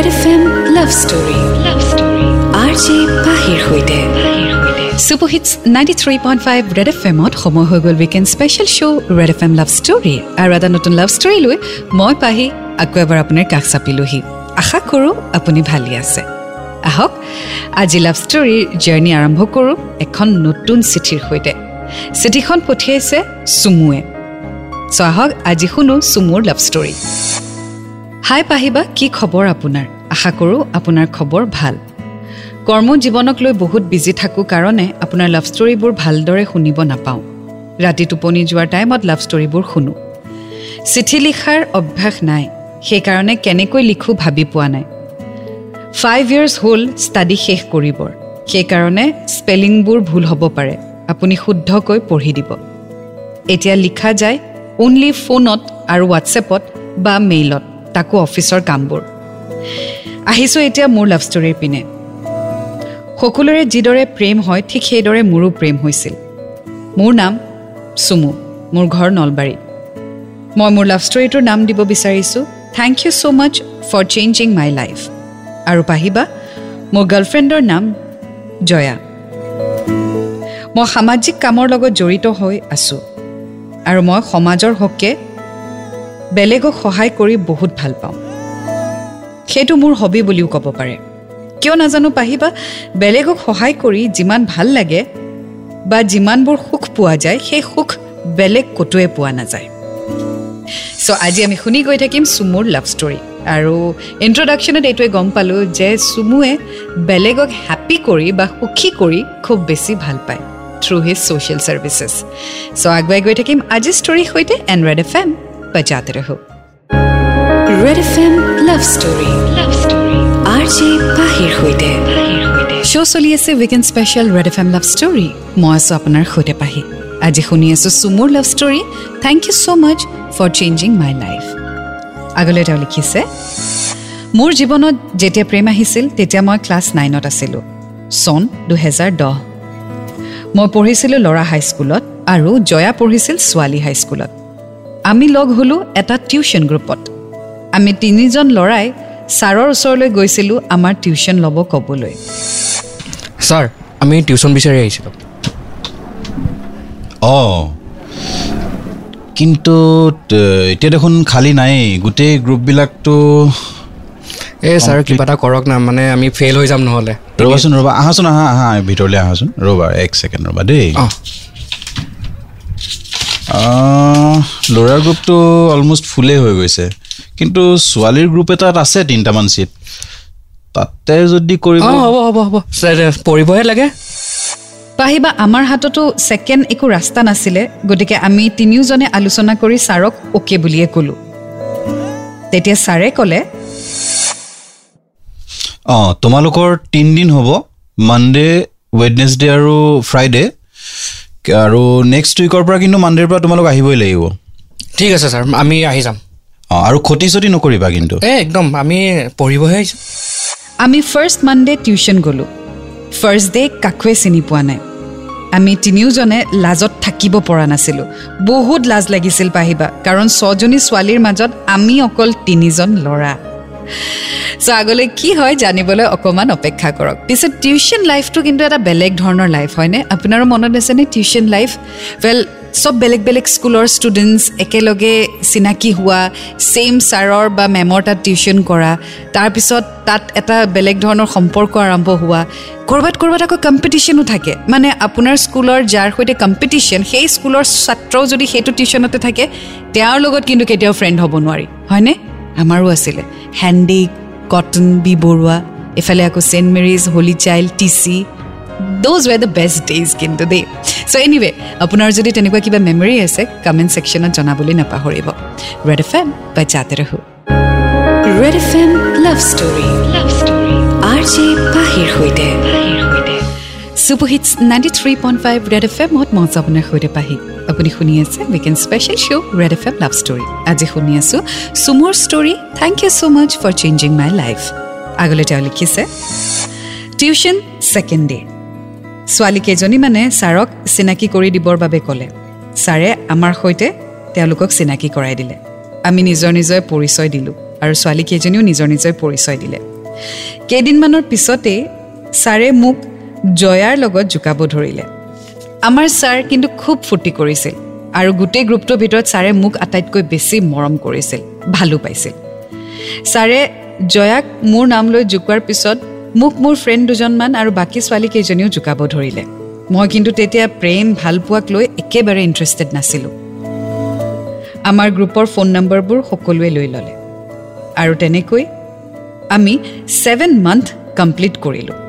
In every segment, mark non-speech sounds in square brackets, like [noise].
Red F M love story love story R J পাহিৰ সৈতে superhits ninety three point five Red F এমত সময় হৈ গ'ল weekend special show' Red F M love story আৰু এটা নতুন লাভ ষ্টৰী লৈ মই পাহি আকৌ এবাৰ আপোনাৰ কাষ চাপিলোহি। আশা কৰোঁ আপুনি ভালেই আছে। আহক আজি লাভ ষ্টৰীৰ জাৰ্ণি আৰম্ভ কৰোঁ এখন নতুন চিঠিৰ সৈতে। চিঠিখন পঠিয়াইছে চুমুৱে চ' আহক আজি শুনো চুমুৰ লাভ ষ্টৰী হাই পাহিবা কি খবৰ আপোনাৰ? আশা কৰোঁ আপোনাৰ খবৰ ভাল। কৰ্ম জীৱনক লৈ বহুত বিজি থাকোঁ কাৰণে আপোনাৰ লাভ ষ্টৰীবোৰ ভালদৰে শুনিব নাপাওঁ। ৰাতি টোপনি যোৱাৰ টাইমত লাভ ষ্টৰীবোৰ শুনো। চিঠি লিখাৰ অভ্যাস নাই সেইকাৰণে কেনেকৈ লিখোঁ ভাবি পোৱা নাই। ফাইভ ইয়াৰ্ছ হ'ল ষ্টাডি শেষ কৰিবৰ সেইকাৰণে স্পেলিংবোৰ ভুল হ'ব পাৰে আপুনি শুদ্ধকৈ পঢ়ি দিব। এতিয়া লিখা যায় অনলি ফোনত আৰু হোৱাটছএপত বা মেইলত তাকো অফিচৰ কামবোৰ। আহিছোঁ এতিয়া মোৰ লাভ ষ্টৰীৰ পিনে। সকলোৰে যিদৰে প্ৰেম হয় ঠিক সেইদৰে মোৰো প্ৰেম হৈছিল। মোৰ নাম চুমু মোৰ ঘৰ নলবাৰীত মই মোৰ লাভ ষ্টৰীটোৰ নাম দিব বিচাৰিছোঁ। Thank you so' much for changing my life আৰু পাহিবা মোৰ গাৰ্লফ্ৰেণ্ডৰ নাম জয়া। মই সামাজিক কামৰ লগত জড়িত হৈ আছোঁ। আৰু মই সমাজৰ হকে বেলেগক সহায় কৰি বহুত ভাল পাওঁ। সেইটো মোৰ হবি বুলিও ক'ব পাৰে। কিয় নাজানো পাহিবা বেলেগক সহায় কৰি যিমান ভাল লাগে বা যিমানবোৰ সুখ পোৱা যায় সেই সুখ বেলেগ ক'তোৱে পোৱা নাযায়। চ' আজি আমি শুনি গৈ থাকিম চুমুৰ লাভ ষ্টৰী আৰু ইণ্ট্ৰডাকশ্যনত এইটোৱে গম পালোঁ যে চুমুৱে বেলেগক হেপ্পী কৰি বা সুখী কৰি খুব বেছি ভাল পায় through his social services so' আগুৱাই গৈ থাকিম আজি ষ্টৰীৰ সৈতে এণ্ড ৰেড এফ এম বজাতে ৰহো Red F M love story love story R J পাহিৰ সৈতে শ্ব' চলি আছে weekend special Red F M love story মই আছোঁ আপোনাৰ সৈতে পাহি আজি শুনি আছোঁ চুমুৰ love story thank you so' much for changing my life আগলৈ তেওঁ লিখিছে মোৰ জীৱনত যেতিয়া প্ৰেম আহিছিল তেতিয়া মই ক্লাছ নাইনত আছিলোঁ চন দুহেজাৰ দহ মই পঢ়িছিলোঁ ল'ৰা হাইস্কুলত আৰু জয়া পঢ়িছিল ছোৱালী হাইস্কুলত আমি লগ হ'লোঁ এটা টিউশ্যন গ্ৰুপত। আমি তিনিজন ল'ৰাই ছাৰৰ ওচৰলৈ গৈছিলোঁ আমাৰ টিউশ্যন ল'ব ক'বলৈ। ছাৰ আমি টিউশ্যন বিচাৰি আহিছিলোঁ। অঁ। কিন্তু এতিয়া দেখোন খালী নাই গোটেই গ্ৰুপবিলাকতো এই ছাৰ কিবা এটা কৰক না মানে আমি ফেইল হৈ যাম নহ'লে। ৰ'বাচোন ৰ'বা। আহাচোন আহা আহা ভিতৰলৈ আহাচোন। ৰ'বা এক ছেকেণ্ড ৰ'বা দেই। অঁ। ল'ৰাৰ গ্ৰুপটো অলমষ্ট ফুলেই হৈ গৈছে। কিন্তু ছোৱালীৰ গ্ৰুপ এটাত আছে তিনিটামান চিট তাতে যদি কৰিব হ'ব হ'ব হ'ব। ছাৰ, পঢ়িবহে লাগে। পাহিবা আমাৰ হাততো ছেকেণ্ড একো ৰাস্তা নাছিলে। গতিকে আমি তিনিওজনে আলোচনা কৰি ছাৰক অ'কে বুলিয়ে ক'লোঁ। তেতিয়া ছাৰে ক'লে অঁ তোমালোকৰ তিনিদিন হ'ব। মানডে ৱেডনেছডে আৰু ফ্ৰাইডে আৰু নেক্সট উইকৰ পৰা কিন্তু মানডেৰ পৰা তোমালোক আহিবই লাগিব। ঠিক আছে ছাৰ আমি আহি যাম। অঁ আৰু ক্ষতি চতি নকৰিবা কিন্তু। এই একদম আমি পঢ়িবহে আহিছোঁ। আমি ফাৰ্ষ্ট মানডে টিউশ্যন গ'লোঁ। ফাৰ্ষ্ট ডে কাকোৱে চিনি পোৱা নাই। আমি তিনিওজনে লাজত থাকিব পৰা নাছিলোঁ। বহুত লাজ লাগিছিল পাহিবা কাৰণ ছজনী ছোৱালীৰ মাজত আমি অকল তিনিজন ল'ৰা। [laughs] চ' আগলৈ কি হয় জানিবলৈ অকণমান অপেক্ষা কৰক। পিছে টিউশ্যন লাইফটো কিন্তু এটা বেলেগ ধৰণৰ লাইফ হয়নে? আপোনাৰো মনত আছেনে টিউশ্যন লাইফ ৱেল চব বেলেগ বেলেগ স্কুলৰ ষ্টুডেণ্টছ একেলগে চিনাকি হোৱা ছেইম ছাৰৰ বা মেমৰ তাত টিউশ্যন কৰা তাৰপিছত তাত এটা বেলেগ ধৰণৰ সম্পৰ্ক আৰম্ভ হোৱা ক'ৰবাত ক'ৰবাত আকৌ কম্পিটিশ্যনো থাকে। মানে আপোনাৰ স্কুলৰ যাৰ সৈতে কম্পিটিশ্যন সেই স্কুলৰ ছাত্ৰও যদি সেইটো টিউশ্যনতে থাকে তেওঁৰ লগত কিন্তু কেতিয়াও ফ্ৰেণ্ড হ'ব নোৱাৰি। হয়নে? আমাৰো আছিলে। হেণ্ডিক কটন বি বৰুৱা এইফালে আকৌ Saint Mary's Holy Child T C those were the best days কিন্তু দেই। চ' এনিৱে আপোনাৰ যদি তেনেকুৱা কিবা মেমৰি আছে কমেণ্ট ছেকশ্যনত জনাবলৈ নাপাহৰিব। ৰেড এফ এম বাজাতে ৰহো। Red F M love story love story R J পাহিৰ সৈতে। Superhits ninety three point five Red F এমত মজ আপোনাৰ সৈতে পাহি। আপুনি শুনি আছে weekend special show' Red F M love story আজি শুনি আছোঁ চুমৰ story thank you so' much for changing my life আগলৈ তেওঁ লিখিছে টিউশ্যন ছেকেণ্ড ডে ছোৱালী কেইজনীমানে ছাৰক চিনাকি কৰি দিবৰ বাবে ক'লে। ছাৰে আমাৰ সৈতে তেওঁলোকক চিনাকি কৰাই দিলে। আমি নিজৰ নিজৰ পৰিচয় দিলোঁ আৰু ছোৱালীকেইজনীও নিজৰ নিজৰ পৰিচয় দিলে। কেইদিনমানৰ পিছতেই ছাৰে মোক জয়াৰ লগত জোকাব ধৰিলে। আমাৰ ছাৰ কিন্তু খুব ফূৰ্তি কৰিছিল আৰু গোটেই গ্ৰুপটোৰ ভিতৰত ছাৰে মোক আটাইতকৈ বেছি মৰম কৰিছিল ভালো পাইছিল। ছাৰে জয়াক মোৰ নাম লৈ জোকোৱাৰ পিছত মোক মোৰ ফ্ৰেণ্ড দুজনমান আৰু বাকী ছোৱালীকেইজনীও জোকাব ধৰিলে। মই কিন্তু তেতিয়া প্ৰেম ভালপোৱাক লৈ একেবাৰে ইণ্টাৰেষ্টেড নাছিলোঁ। আমাৰ গ্ৰুপৰ ফোন নম্বৰবোৰ সকলোৱে লৈ ল'লে। আৰু তেনেকৈ আমি ছেভেন মান্থ কমপ্লিট কৰিলোঁ।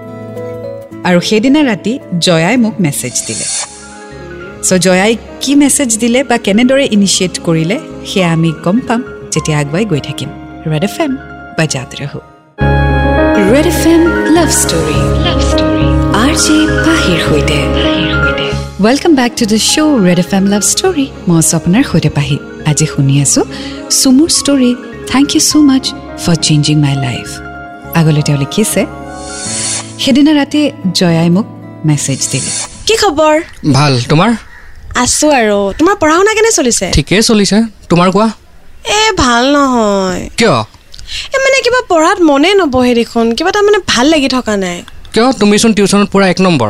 আৰু সেইদিনা ৰাতি জয়াই মোক মেছেজ দিলে। চ' জয়াই কি মেছেজ দিলে বা কেনেদৰে ইনিচিয়েট কৰিলে সেয়া আমি গম পাম। যেতিয়া আগুৱাই গৈ থাকিম। ৰেড এফ এম বা জাত ৰহো। Red F M love story love story R J পাহিৰ সৈতে। Welcome back to the show' Red F M love story মই আছোঁ আপোনাৰ সৈতে পাহি আজি শুনি আছোঁ চুমুৰ story thank you so' much for changing my life আগলৈ তেওঁ লিখিছে সেইদিনা ৰাতি জয়াই মোক মেছেজ দিলে। কি খবৰ? ভাল তোমাৰ? আছো আৰু। তোমাৰ পঢ়া শুনা কেনে চলিছে? ঠিকেই চলিছে। তোমাৰ কোৱা? এ ভাল নহয়। কিয়? এ মানে কিবা পঢ়াত মনে নবহে দেখোন। কিবা এটা মানে ভাল লাগি থকা নাই। কিয়? তুমিচোন টিউশ্যনত পূৰা এক নম্বৰ।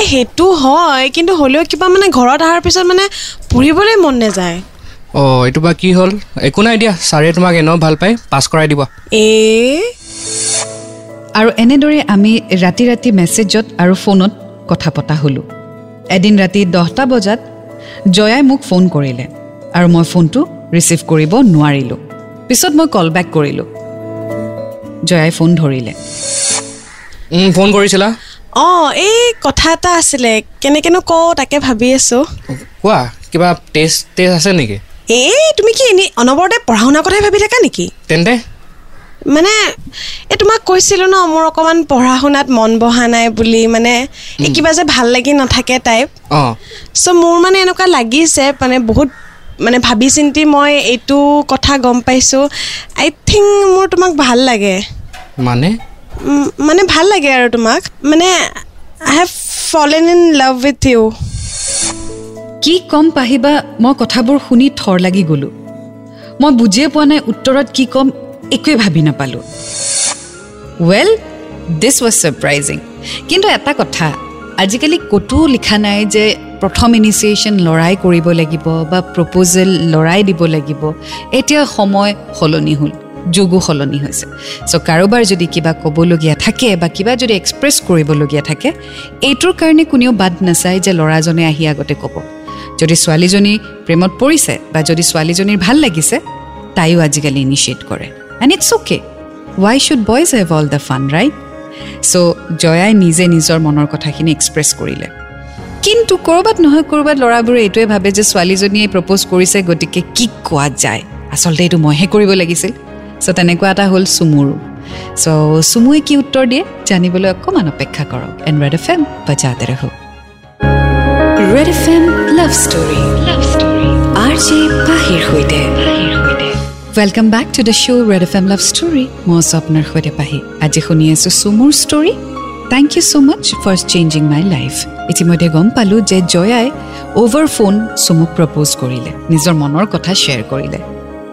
এ সেইটো হয় কিন্তু হ'লেও কিবা মানে ঘৰত অহাৰ পিছত মানে পঢ়িবলৈ মন নাযায়। অঁ এইটো বা কি হ'ল? একো নাই দিয়া ছাৰে তোমাক এনেও ভাল পাই পাছ কৰাই দিব। এ আৰু এনেদৰে আমি ৰাতি ৰাতি মেছেজত আৰু ফোনত কথা পতা হ'লোঁ। এদিন ৰাতি দহটা বজাত জয়াই মোক ফোন কৰিলে আৰু মই ফোনটো ৰিচিভ কৰিব নোৱাৰিলোঁ। পিছত মই কল বেক কৰিলোঁ। জয়াই ফোন ধৰিলে। ফোন কৰিছিলা? অঁ এই কথা এটা আছিলে। কেনেকেনো কওঁ তাকে ভাবি আছো। কোৱা কিবা টেষ্ট টেষ্ট আছে নেকি? এই তুমি কি এনেই অনবৰতে পঢ়া শুনাৰ কথাই ভাবি থাকা নেকি? তেন্তে মানে এই তোমাক কৈছিলোঁ ন মোৰ অকণমান পঢ়া শুনাত মন বহা নাই বুলি মানে এই কিবা যে ভাল লাগি নাথাকে টাইপ অঁ। চ' মোৰ মানে এনেকুৱা লাগিছে মানে বহুত মানে ভাবি চিন্তি মই এইটো কথা গম পাইছোঁ। আই থিংক মোৰ তোমাক ভাল লাগে। মানে? মানে ভাল লাগে আৰু তোমাক। মানে I have fallen in love with you কি ক'ম পাহিবা মই কথাবোৰ শুনি থৰ লাগি গ'লোঁ। মই বুজিয়ে পোৱা নাই উত্তৰত কি ক'ম একোৱে ভাবি নাপালোঁ। ৱেল দিছ ৱাজ ছাৰপ্ৰাইজিং কিন্তু এটা কথা আজিকালি ক'তো লিখা নাই যে প্ৰথম ইনিচিয়েশ্যন ল'ৰাই কৰিব লাগিব বা প্ৰপ'জেল ল'ৰাই দিব লাগিব। এতিয়া সময় সলনি হ'ল যুগো সলনি হৈছে। চ' কাৰোবাৰ যদি কিবা ক'বলগীয়া থাকে বা কিবা যদি এক্সপ্ৰেছ কৰিবলগীয়া থাকে এইটোৰ কাৰণে কোনেও বাদ নাচায় যে ল'ৰাজনে আহি আগতে ক'ব। যদি ছোৱালীজনী প্ৰেমত পৰিছে বা যদি ছোৱালীজনীৰ ভাল লাগিছে তাইও আজিকালি ইনিচিয়েট কৰে। And it's okay why should boys have all the fun right so' জয়াই নিজে নিজৰ মনৰ কথাখিনি এক্সপ্ৰেছ কৰিলে। কিন্তু ক'ৰবাত নহয় ক'ৰবাত ল'ৰাবোৰে এইটোৱে ভাবে যে ছোৱালীজনীয়ে প্ৰপ'জ কৰিছে গতিকে কি কোৱা যায়? আচলতে এইটো মইহে কৰিব লাগিছিল। চ' তেনেকুৱা এটা হ'ল চুমুৰো চ' চুমুৱে কি উত্তৰ দিয়ে? জানিবলৈ অকণমান অপেক্ষা কৰক। এণ্ড ৰেড এফ এম বাজাতে ৰহো Red F M love story love welcome back to the show' Red F M love story মই আছোঁ আপোনাৰ সৈতে পাহি আজি শুনি আছোঁ চুমুৰ story thank you so' much for changing my life ইতিমধ্যে গম পালোঁ যে জয়াই অ'ভাৰ ফোন চুমুক প্ৰপ'জ কৰিলে নিজৰ মনৰ কথা শ্বেয়াৰ কৰিলে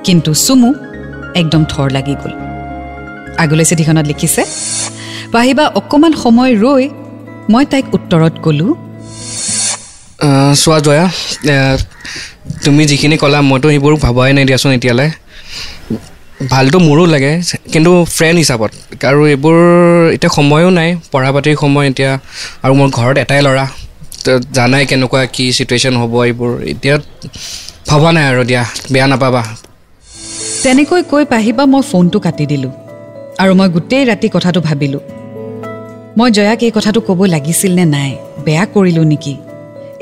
কিন্তু চুমু একদম থৰ লাগি গ'ল আগলৈ চিঠিখনত লিখিছে পাহিবা অকণমান সময় ৰৈ মই তাইক উত্তৰত ক'লোঁ চোৱা জয়া তুমি যিখিনি ক'লা মইতো সেইবোৰ ভবাই নাই দিয়াচোন এতিয়ালৈ ভালটো মোৰো লাগে কিন্তু ফ্ৰেণ্ড হিচাপত। আৰু এইবোৰ এতিয়া সময়ো নাই পঢ়া পাতিৰ সময় এতিয়া আৰু মোৰ ঘৰত এটাই ল'ৰা জানাই কেনেকুৱা কি চিটুৱেশ্যন হ'ব এইবোৰ। এতিয়া ভবা নাই আৰু দিয়া বেয়া নাপাবা। তেনেকৈ কৈ পাহিবা মই ফোনটো কাটি দিলোঁ আৰু মই গোটেই ৰাতি কথাটো ভাবিলোঁ। মই জয়াক এই কথাটো ক'ব লাগিছিল নে নাই বেয়া কৰিলোঁ নেকি?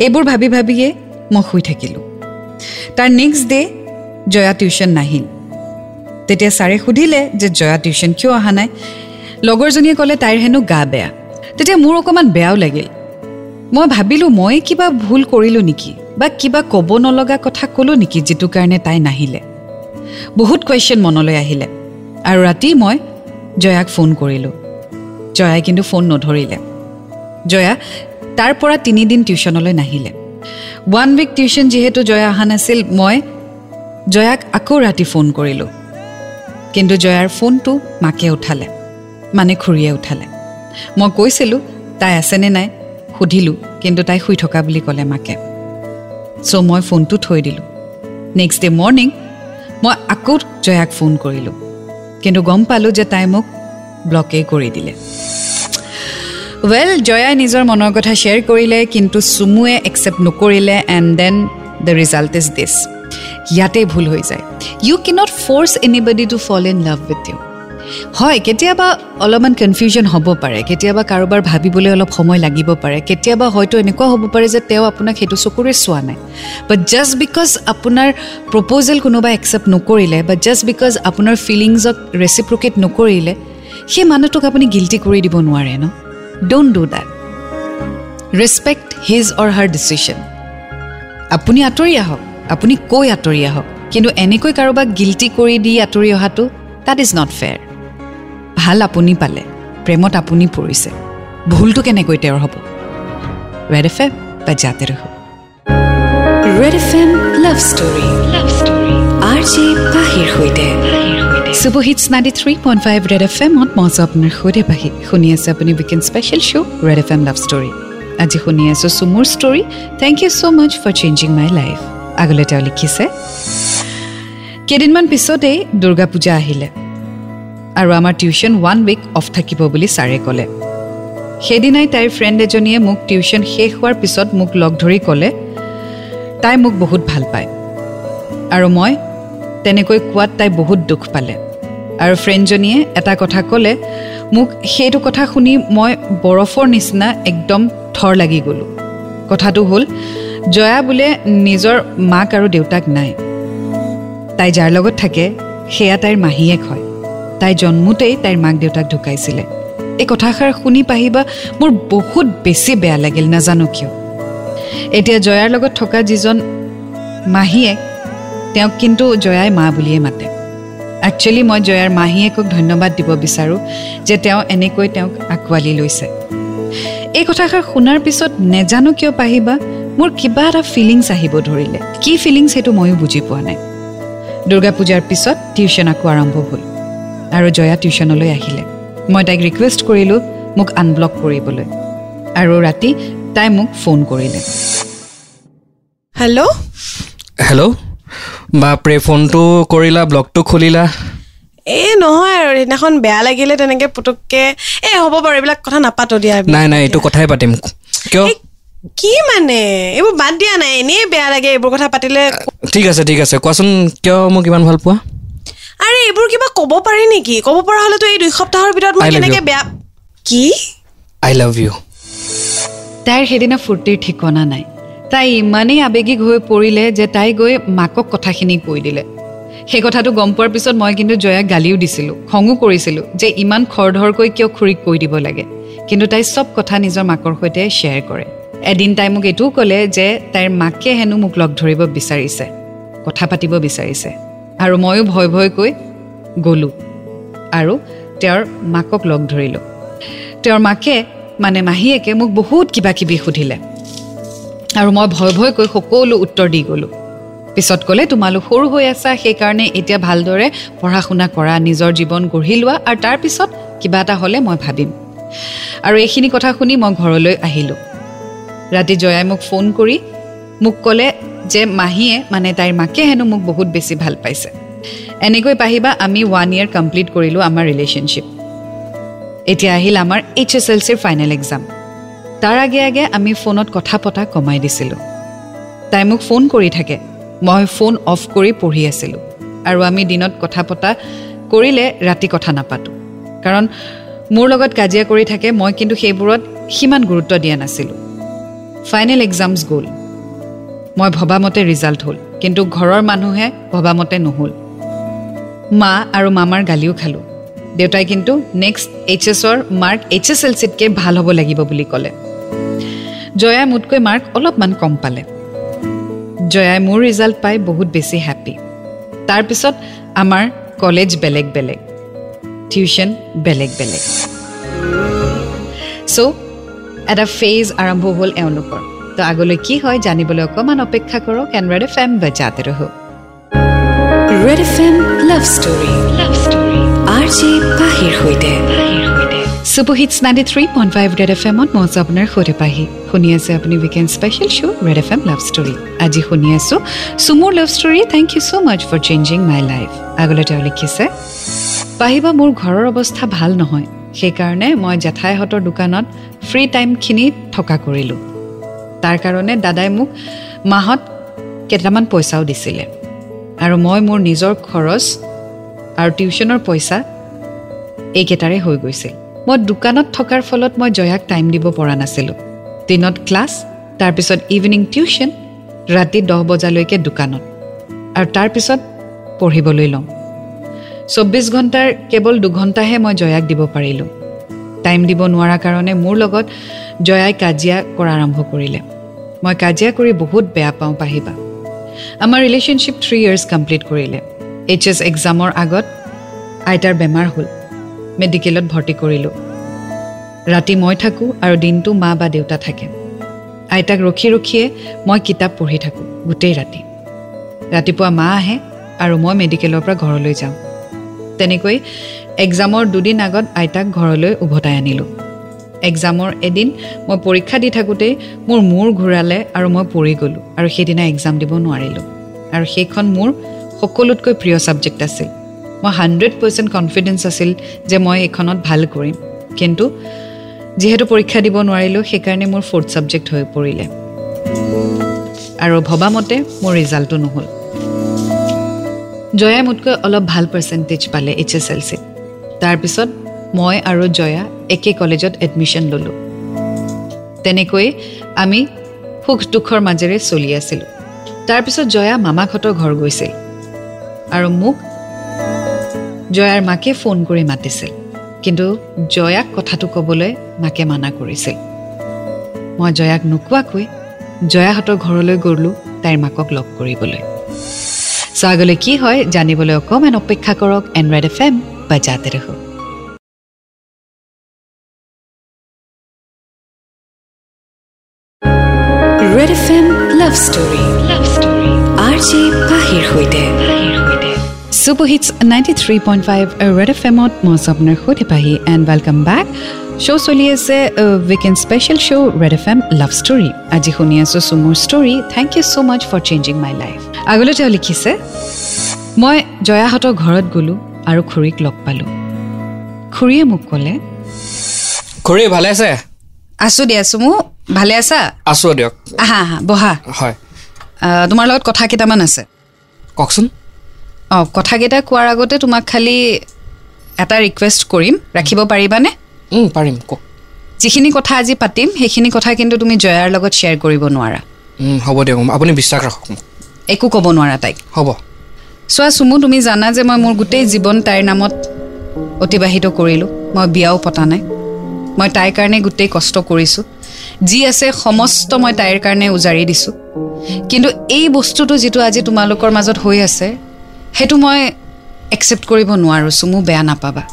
এইবোৰ ভাবি ভাবিয়ে মই শুই থাকিলোঁ। তাৰ নেক্সট ডে জয়া টিউশ্যন নাহিল। তেতিয়া ছাৰে সুধিলে যে জয়া টিউশ্যন কিয় অহা নাই? লগৰজনীয়ে ক'লে তাইৰ হেনো গা বেয়া। তেতিয়া মোৰ অকণমান বেয়াও লাগিল। মই ভাবিলোঁ মই কিবা ভুল কৰিলোঁ নেকি বা কিবা ক'ব নলগা কথা ক'লোঁ নেকি যিটো কাৰণে তাই নাহিলে? বহুত কুৱেশ্যন মনলৈ আহিলে। আৰু ৰাতি মই জয়াক ফোন কৰিলোঁ। জয়াই কিন্তু ফোন নধৰিলে। জয়া তাৰ পৰা তিনিদিন টিউশ্যনলৈ নাহিলে। ওৱান উইক টিউশ্যন যিহেতু জয়া অহা নাছিল মই জয়াক আকৌ ৰাতি ফোন কৰিলোঁ। কিন্তু জয়াৰ ফোনটো মাকে উঠালে মানে খুৰীয়ে উঠালে। মই কৈছিলোঁ তাই আছেনে নাই? সুধিলোঁ কিন্তু তাই শুই থকা বুলি ক'লে মাকে। চ' মই ফোনটো থৈ দিলোঁ। নেক্সট ডে মৰ্ণিং মই আকৌ জয়াক ফোন কৰিলোঁ। কিন্তু গম পালোঁ যে তাই মোক ব্লকেই কৰি দিলে। ৱেল জয়াই নিজৰ মনৰ কথা শ্বেয়াৰ কৰিলে কিন্তু চুমুৱে একচেপ্ট নকৰিলে and then the result is this ইয়াতেই ভুল হৈ যায়। You cannot force anybody to fall in love with you হয় কেতিয়াবা অলপমান কনফিউজন হ'ব পাৰে কেতিয়াবা কাৰোবাৰ ভাবিবলৈ অলপ সময় লাগিব পাৰে কেতিয়াবা হয়তো এনেকুৱা হ'ব পাৰে যে তেওঁ আপোনাক সেইটো চকুৰে চোৱা নাই। বাট জাষ্ট বিকজ আপোনাৰ প্ৰপ'জেল কোনোবাই একচেপ্ট নকৰিলে বা জাষ্ট বিকজ আপোনাৰ ফিলিংছক ৰেচিপ্ৰকেট নকৰিলে সেই মানুহটোক আপুনি গিল্টি কৰি দিব নোৱাৰে ন? Don't do that respect his or her decision আপুনি আঁতৰি আহক। আপুনি কৈ আঁতৰি আহক। কিন্তু এনেকৈ কাৰোবাক গিল্টি কৰি দি আঁতৰি অহাটো দেট ইজ নট ফেয়াৰ ভাল আপুনি পালে প্ৰেমত আপুনি পৰিছে। ভুলটো কেনেকৈ তেওঁৰ হ'ব? ৰেড এফ এম বা জাতে ৰহ Red F M love story love story R J পাহিৰ সৈতে। Super hits ninety three point five Red F এমত মই আছোঁ আপোনাৰ সৈতে পাহি। শুনি আছে আপুনি weekend special show' Red F M love story আজি শুনি আছোঁ চুমুৰ story thank you so' much for changing my life আগলৈ তেওঁ লিখিছে। কেইদিনমান পিছতেই দুৰ্গা পূজা আহিলে আৰু আমাৰ টিউশ্যন ওৱান উইক অফ থাকিব বুলি ছাৰে ক'লে। সেইদিনাই তাইৰ ফ্ৰেণ্ড এজনীয়ে মোক টিউশ্যন শেষ হোৱাৰ পিছত মোক লগ ধৰি ক'লে তাই মোক বহুত ভাল পায় আৰু মই তেনেকৈ কোৱাত তাই বহুত দুখ পালে। আৰু ফ্ৰেণ্ডজনীয়ে এটা কথা ক'লে মোক সেইটো কথা শুনি মই বৰফৰ নিচিনা একদম থৰ লাগি গ'লোঁ। কথাটো হ'ল জয়া বোলে নিজৰ মাক আৰু দেউতাক নাই। তাই যাৰ লগত থাকে সেয়া তাইৰ মাহীয়েক হয়। তাই জন্মোতেই তাইৰ মাক দেউতাক ঢুকাইছিলে। এই কথাষাৰ শুনি পাহিবা মোৰ বহুত বেছি বেয়া লাগিল নাজানো কিয়। এতিয়া জয়াৰ লগত থকা যিজন মাহীয়েক তেওঁক কিন্তু জয়াই মা বুলিয়ে মাতে। একচুৱেলি মই জয়াৰ মাহীয়েকক ধন্যবাদ দিব বিচাৰোঁ যে তেওঁ এনেকৈ তেওঁক আঁকোৱালি লৈছে। এই কথাষাৰ শুনাৰ পিছত নেজানো কিয় পাহিবা মোৰ কিবা এটা ফিলিংছ আহিব ধৰিলে। কি ফিলিংছ সেইটো ময়ো বুজি পোৱা নাই। দুৰ্গা পূজাৰ পিছত টিউশ্যন আকৌ আৰম্ভ হ'ল আৰু জয়া টিউশ্যনলৈ আহিলে। মই তাইক ৰিকুৱেষ্ট কৰিলোঁ মোক আনব্লক কৰিবলৈ আৰু ৰাতি তাই মোক ফোন কৰিলে। হেল্ল' হেল্ল' বাপৰে ফোনটো কৰিলা ব্লগটো খুলিলা। এই নহয় আৰু সেইদিনাখন বেয়া লাগিলে তেনেকে পুতুককে এই হ'ব বাৰু এইবিলাক কথা নাপাতো দিয়া। নাই নাই এইটো কথাই পাতিম। কিয়? কি মানে? এইবোৰ বাদ দিয়া নাই এনেই বেয়া লাগে এইবোৰ কথা পাতিলে ঠিক আছে ঠিক আছে। কোৱাচোন কিয় মোক ইমান ভাল পোৱা? আৰে এইবোৰ কিবা ক'ব পাৰি নেকি? ক'ব পৰা হ'লেতো এই দুই সপ্তাহৰ ভিতৰত মই কেনেকে. বেয়া কি? আই লাভ ইউ তাইৰ সেইদিনা ফূৰ্তিৰ ঠিকনা নাই। তাই ইমানেই আৱেগিক হৈ পৰিলে যে তাই গৈ মাকক কথাখিনি কৈ দিলে। সেই কথাটো গম পোৱাৰ পিছত মই কিন্তু জয়াক গালিও দিছিলোঁ খঙো কৰিছিলোঁ যে ইমান খৰধৰকৈ কিয় খুৰীক কৈ দিব লাগে। কিন্তু তাই চব কথা নিজৰ মাকৰ সৈতে শ্বেয়াৰ কৰে। এদিন তাই মোক এইটোও ক'লে যে তাইৰ মাকে হেনো মোক লগ ধৰিব বিচাৰিছে কথা পাতিব বিচাৰিছে। আৰু ময়ো ভয় ভয়কৈ গ'লোঁ আৰু তেওঁৰ মাকক লগ ধৰিলোঁ। তেওঁৰ মাকে মানে মাহীয়েকে মোক বহুত কিবা কিবি সুধিলে। আৰু মই ভয় ভয়কৈ সকলো উত্তৰ দি গ'লোঁ। পিছত ক'লে তোমালোক সৰু হৈ আছা সেইকাৰণে এতিয়া ভালদৰে পঢ়া শুনা কৰা নিজৰ জীৱন গঢ়ি লোৱা আৰু তাৰপিছত কিবা এটা হ'লে মই ভাবিম। আৰু এইখিনি কথা শুনি মই ঘৰলৈ আহিলোঁ। ৰাতি জয়াই মোক ফোন কৰি মোক ক'লে যে মাহীয়ে মানে তাইৰ মাকে হেনো মোক বহুত বেছি ভাল পাইছে। এনেকৈ পাহিবা আমি ওৱান ইয়েৰ কমপ্লিট কৰিলোঁ আমাৰ ৰিলেশ্যনশ্বিপ এতিয়া আহিল আমাৰ এইচ এছ এল চিৰ ফাইনেল এক্সাম তাৰ আগে আগে আমি ফোনত কথা পতা কমাই দিছিলোঁ। তাই মোক ফোন কৰি থাকে। মই ফোন অফ কৰি পঢ়ি আছিলোঁ। আৰু আমি দিনত কথা পতা কৰিলে ৰাতি কথা নাপাতোঁ। কাৰণ মোৰ লগত কাজিয়া কৰি থাকে মই কিন্তু সেইবোৰত সিমান গুৰুত্ব দিয়া নাছিলোঁ। ফাইনেল এক্সামছ গ'ল। মই ভবামতে ৰিজাল্ট হ'ল কিন্তু ঘৰৰ মানুহে ভবামতে নহ'ল। মা আৰু মামাৰ গালিও খালোঁ। দেউতাই কিন্তু নেক্সট এইচ এছৰ মাৰ্ক এইচ এছ এল চিতকৈ ভাল হ'ব লাগিব বুলি ক'লে। জয়াই মোতকৈ মাৰ্ক অলপমান কম পালে। জয়াই মোৰ ৰিজাল্ট পাই বহুত বেছি হেপ্পী তাৰপিছত আমাৰ কলেজ বেলেগ বেলেগ। টিউশ্যন বেলেগ বেলেগ। চ' এটা ফেজ আৰম্ভ হ'ল এওঁলোকৰ। তো আগলৈ কি হয় জানিবলৈ অকণমান অপেক্ষা কৰক এণ্ড ৰেড এফ এম বজাতে ৰহ। Red F M love story love story R J পাহিৰ সৈতে। Superhits ninety three point five Red F এমত মই আছোঁ আপোনাৰ সৈতে পাহি। শুনি আছে আপুনি weekend special show' Red F M love story আজি শুনি আছোঁ চুমুৰ love story thank you so' much for changing my life আগলৈ তেওঁ লিখিছে পাহিবা মোৰ ঘৰৰ অৱস্থা ভাল নহয়। সেইকাৰণে মই জেঠাইহঁতৰ দোকানত ফ্ৰী টাইমখিনি থকা কৰিলোঁ। তাৰ কাৰণে দাদাই মোক মাহত কেইটামান পইচাও দিছিলে। আৰু মই মোৰ নিজৰ খৰচ আৰু টিউশ্যনৰ পইচা এইকেইটাৰে হৈ গৈছিল। মই দোকানত থকাৰ ফলত মই জয়াক টাইম দিব পৰা নাছিলোঁ। দিনত ক্লাছ তাৰপিছত ইভিনিং টিউশ্যন ৰাতি দহ বজালৈকে দোকানত। আৰু তাৰপিছত পঢ়িবলৈ লওঁ চৌব্বিছ ঘণ্টাৰ কেৱল দুঘণ্টাহে মই জয়াক দিব পাৰিলোঁ। টাইম দিব নোৱাৰা কাৰণে মোৰ লগত জয়াই কাজিয়া কৰা আৰম্ভ কৰিলে। মই কাজিয়া কৰি বহুত বেয়া পাওঁ পাহিবা। আমাৰ ৰিলেশ্যনশ্বিপ থ্ৰী ইয়াৰ্ছ কমপ্লিট কৰিলে। এইচ এছ এক্সামৰ আগত আইতাৰ বেমাৰ হ'ল। মেডিকেলত ভৰ্তি কৰিলোঁ। ৰাতি মই থাকোঁ আৰু দিনটো মা বা দেউতা থাকে। আইতাক ৰখি ৰখিয়ে মই কিতাপ পঢ়ি থাকোঁ গোটেই ৰাতি। ৰাতিপুৱা মা আহে আৰু মই মেডিকেলৰ পৰা ঘৰলৈ যাওঁ। তেনেকৈ এক্সামৰ দুদিন আগত আইতাক ঘৰলৈ উভতাই আনিলোঁ। এক্সামৰ এদিন মই পৰীক্ষা দি থাকোঁতেই মোৰ মূৰ ঘূৰালে আৰু মই পৰি গ'লোঁ আৰু সেইদিনা এক্সাম দিব নোৱাৰিলোঁ। আৰু সেইখন মোৰ সকলোতকৈ প্ৰিয় ছাবজেক্ট আছিল। মই হাণ্ড্ৰেড পাৰ্চেণ্ট কনফিডেঞ্চ আছিল যে মই এইখনত ভাল কৰিম। কিন্তু যিহেতু পৰীক্ষা দিব নোৱাৰিলোঁ সেইকাৰণে মোৰ ফ'ৰ্থ ছাবজেক্ট হৈ পৰিলে। আৰু ভবামতে মোৰ ৰিজাল্টটো নহ'ল। জয়াই মোতকৈ অলপ ভাল পাৰ্চেণ্টেজ পালে এইচ এছ এল চিত তাৰপিছত মই আৰু জয়া একে কলেজত এডমিশ্যন ল'লোঁ। তেনেকৈ আমি সুখ দুখৰ মাজেৰে চলি আছিলোঁ। তাৰপিছত জয়া মামাকহঁতৰ ঘৰ গৈছিল আৰু মোক জয়াৰ মাকে ফোন কৰি মাতিছিল। কিন্তু জয়াক কথাটো ক'বলৈ মাকে মানা কৰিছিল। মই জয়াক নোকোৱাকৈ জয়াহঁতৰ ঘৰলৈ গ'লোঁ তাইৰ মাকক লগ কৰিবলৈ। চ' আগলৈ কি হয় জানিবলৈ অকণমান অপেক্ষা কৰক এণ্ড্ৰইড এফ এম বা জাতে ৰহ superhits ninety three point five Red F এমত মই আপোনাৰ সৈতে পাহি এণ্ড ৱেলকাম বেক শ্ব' চলি আছে weekend special show' Red F M love story আজি শুনি আছোঁ চুমুৰ story thank you so' much for changing my life আগলৈ তেওঁ লিখিছে মই জয়াহঁতৰ ঘৰত গ'লোঁ আৰু খুৰীক লগ পালোঁ খুৰীয়ে মোক ক'লে খুৰী ভালে আছে আছোঁ দিয়া চুমু ভালে আছা আছোঁ দিয়ক আহা আহা বহা হয় তোমাৰ লগত কথা কেইটামান আছে কওকচোন অঁ কথাকেইটা কোৱাৰ আগতে তোমাক খালি এটা ৰিকুৱেষ্ট কৰিম। ৰাখিব পাৰিবানে? পাৰিম কওক। যিখিনি কথা আজি পাতিম সেইখিনি কথা কিন্তু তুমি জয়াৰ লগত শ্বেয়াৰ কৰিব নোৱাৰা। হ'ব দিয়ক আপুনি বিশ্বাস ৰাখক মোক। একো ক'ব নোৱাৰা তাইক। হ'ব। চোৱা চুমু তুমি জানা যে মই মোৰ গোটেই জীৱন তাইৰ নামত অতিবাহিত কৰিলোঁ। মই বিয়াও পতা নাই। মই তাইৰ কাৰণে গোটেই কষ্ট কৰিছোঁ। যি আছে সমস্ত মই তাইৰ কাৰণে উজাৰি দিছোঁ। কিন্তু এই বস্তুটো যিটো আজি তোমালোকৰ মাজত হৈ আছে সেইটো মই একচেপ্ট কৰিব নোৱাৰোঁ চুমু বেয়া নাপাবা।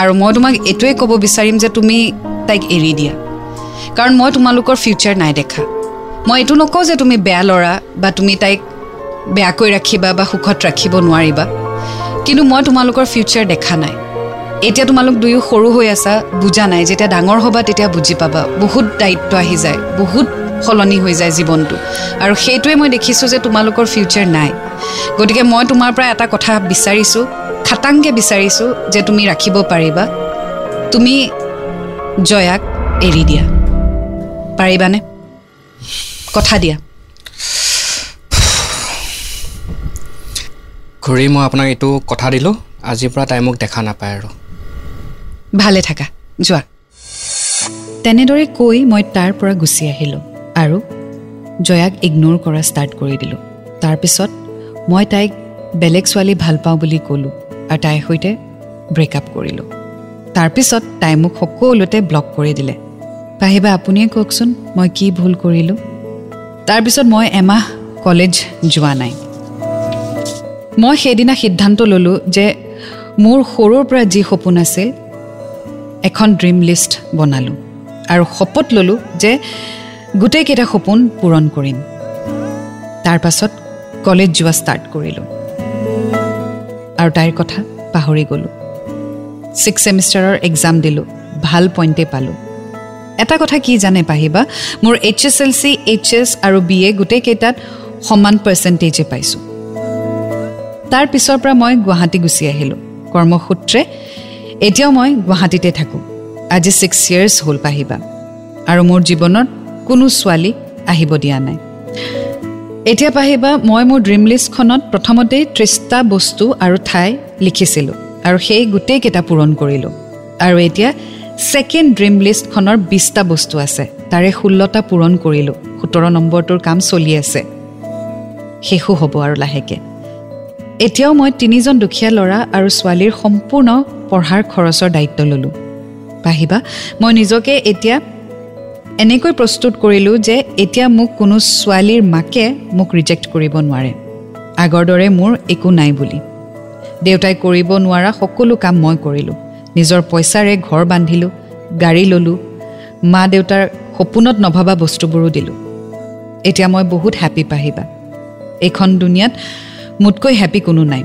আৰু মই তোমাক এইটোৱে ক'ব বিচাৰিম যে তুমি তাইক এৰি দিয়া। কাৰণ মই তোমালোকৰ ফিউচাৰ নাই দেখা। মই এইটো নকওঁ যে তুমি বেয়া ল'ৰা বা তুমি তাইক বেয়াকৈ ৰাখিবা বা সুখত ৰাখিব নোৱাৰিবা। কিন্তু মই তোমালোকৰ ফিউচাৰ দেখা নাই। এতিয়া তোমালোক দুয়ো সৰু হৈ আছা বুজা নাই। যেতিয়া ডাঙৰ হ'বা তেতিয়া বুজি পাবা। বহুত দায়িত্ব আহি যায়। বহুত সলনি হৈ যায় জীৱনটো। আৰু সেইটোৱে মই দেখিছোঁ যে তোমালোকৰ ফিউচাৰ নাই। গতিকে মই তোমাৰ পৰা এটা কথা বিচাৰিছোঁ খাটাংকৈ বিচাৰিছোঁ যে তুমি ৰাখিব পাৰিবা। তুমি জয়াক এৰি দিয়া। পাৰিবানে? কথা দিয়া। খুৰী মই আপোনাক এইটো কথা দিলোঁ আজিৰ পৰা তাই মোক দেখা নাপায় আৰু। ভালে থাকা যোৱা। তেনেদৰে কৈ মই তাৰ পৰা গুচি আহিলোঁ। আৰু জয়াক ইগন'ৰ কৰা ষ্টাৰ্ট কৰি দিলোঁ। তাৰপিছত মই তাইক বেলেগ ছোৱালী ভাল পাওঁ বুলি ক'লোঁ আৰু তাইৰ সৈতে ব্ৰেকআপ কৰিলোঁ। তাৰপিছত তাই মোক সকলোতে ব্লক কৰি দিলে। পাহিবা আপুনিয়ে কওকচোন মই কি ভুল কৰিলোঁ? তাৰপিছত মই এমাহ কলেজ যোৱা নাই। মই সেইদিনা সিদ্ধান্ত ল'লোঁ যে মোৰ সৰুৰ পৰা যি সপোন আছিল এখন ড্ৰিম লিষ্ট বনালোঁ। আৰু শপত ল'লোঁ যে গোটেইকেইটা সপোন পূৰণ কৰিম। তাৰ পাছত কলেজ যোৱা ষ্টাৰ্ট কৰিলোঁ। আৰু তাইৰ কথা পাহৰি গ'লোঁ। ছিক্স ছেমিষ্টাৰৰ এক্সাম দিলোঁ ভাল পইণ্টেই পালোঁ। এটা কথা কি জানে পাহিবা মোৰ H S L C H S আৰু বি এ গোটেইকেইটাত সমান পাৰ্চেণ্টেজে পাইছোঁ। তাৰ পিছৰ পৰা মই গুৱাহাটী গুচি আহিলোঁ। কৰ্মসূত্ৰে এতিয়াও মই গুৱাহাটীতে থাকোঁ। আজি ছিক্স ইয়েৰ্ছ হ'ল পাহিবা। আৰু মোৰ জীৱনত কোনো ছোৱালী আহিব দিয়া নাই। এতিয়া পাহিবা মই মোৰ ড্ৰিম লিষ্টখনত প্ৰথমতেই ত্ৰিছটা বস্তু আৰু ঠাই লিখিছিলোঁ আৰু সেই গোটেইকেইটা পূৰণ কৰিলোঁ। আৰু এতিয়া ছেকেণ্ড ড্ৰিম লিষ্টখনৰ বিছটা বস্তু আছে তাৰে ষোল্লটা পূৰণ কৰিলোঁ সোতৰ নম্বৰটোৰ কাম চলি আছে। শেষো হ'ব আৰু লাহেকৈ। এতিয়াও মই তিনিজন দুখীয়া ল'ৰা আৰু ছোৱালীৰ সম্পূৰ্ণ পঢ়াৰ খৰচৰ দায়িত্ব ল'লোঁ। পাহিবা মই নিজকে এতিয়া এনেকৈ প্ৰস্তুত কৰিলোঁ যে এতিয়া মোক কোনো ছোৱালীৰ মাকে মোক ৰিজেক্ট কৰিব নোৱাৰে। আগৰ দৰে মোৰ একো নাই বুলি। দেউতাই কৰিব নোৱাৰা সকলো কাম মই কৰিলোঁ। নিজৰ পইচাৰে ঘৰ বান্ধিলোঁ গাড়ী ল'লোঁ মা দেউতাৰ সপোনত নভবা বস্তুবোৰো দিলোঁ। এতিয়া মই বহুত হেপী পাহিবা। এইখন দুনিয়াত মোতকৈ হেপী কোনো নাই।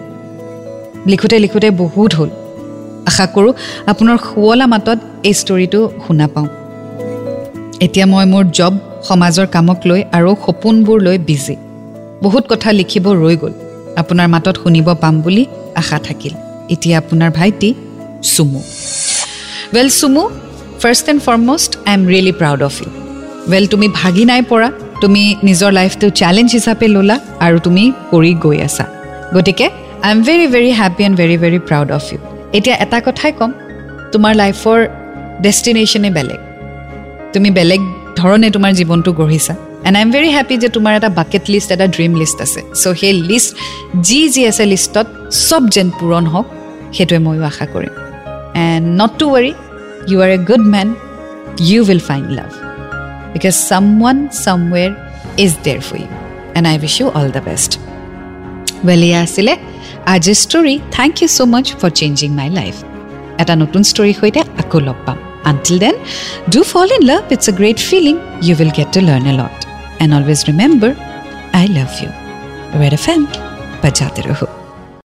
লিখোঁতে লিখোঁতে বহুত হ'ল। আশা কৰোঁ আপোনাৰ শুৱলা মাতত এই ষ্টৰিটো শুনা পাওঁ। এতিয়া মই মোৰ জব সমাজৰ কামক লৈ আৰু সপোনবোৰ লৈ বিজি বহুত কথা লিখিব ৰৈ গ'ল। আপোনাৰ মাতত শুনিব পাম বুলি আশা থাকিল। এতিয়া আপোনাৰ ভাইটি Chumu. Well Chumu first and foremost I am really proud of you well তুমি ভাগি নাই পৰা। তুমি নিজৰ লাইফটো চেলেঞ্জ হিচাপে ল'লা আৰু তুমি কৰি গৈ আছা। গতিকে I am very very happy and very very proud of you এতিয়া এটা কথাই ক'ম। তোমাৰ লাইফৰ ডেষ্টিনেশ্যনে বেলেগ। তুমি বেলেগ ধৰণে তোমাৰ জীৱনটো গঢ়িছা। And I am very happy যে তোমাৰ এটা বাকেট লিষ্ট এটা ড্ৰিম লিষ্ট আছে। চ' সেই লিষ্ট যি যি আছে লিষ্টত চব যেন পূৰণ হওক সেইটোৱে ময়ো আশা কৰিম। And not to worry you are a good man you will find love because someone somewhere is there for you and I wish you all the best well এয়া আছিলে আজিৰ story thank you so' much for changing my life এটা নতুন ষ্টৰীৰ সৈতে আকৌ লগ পাম Until then, do fall in love. It's a great feeling. You will get to learn a lot. And always remember, I love you. Red FM, bajate raho.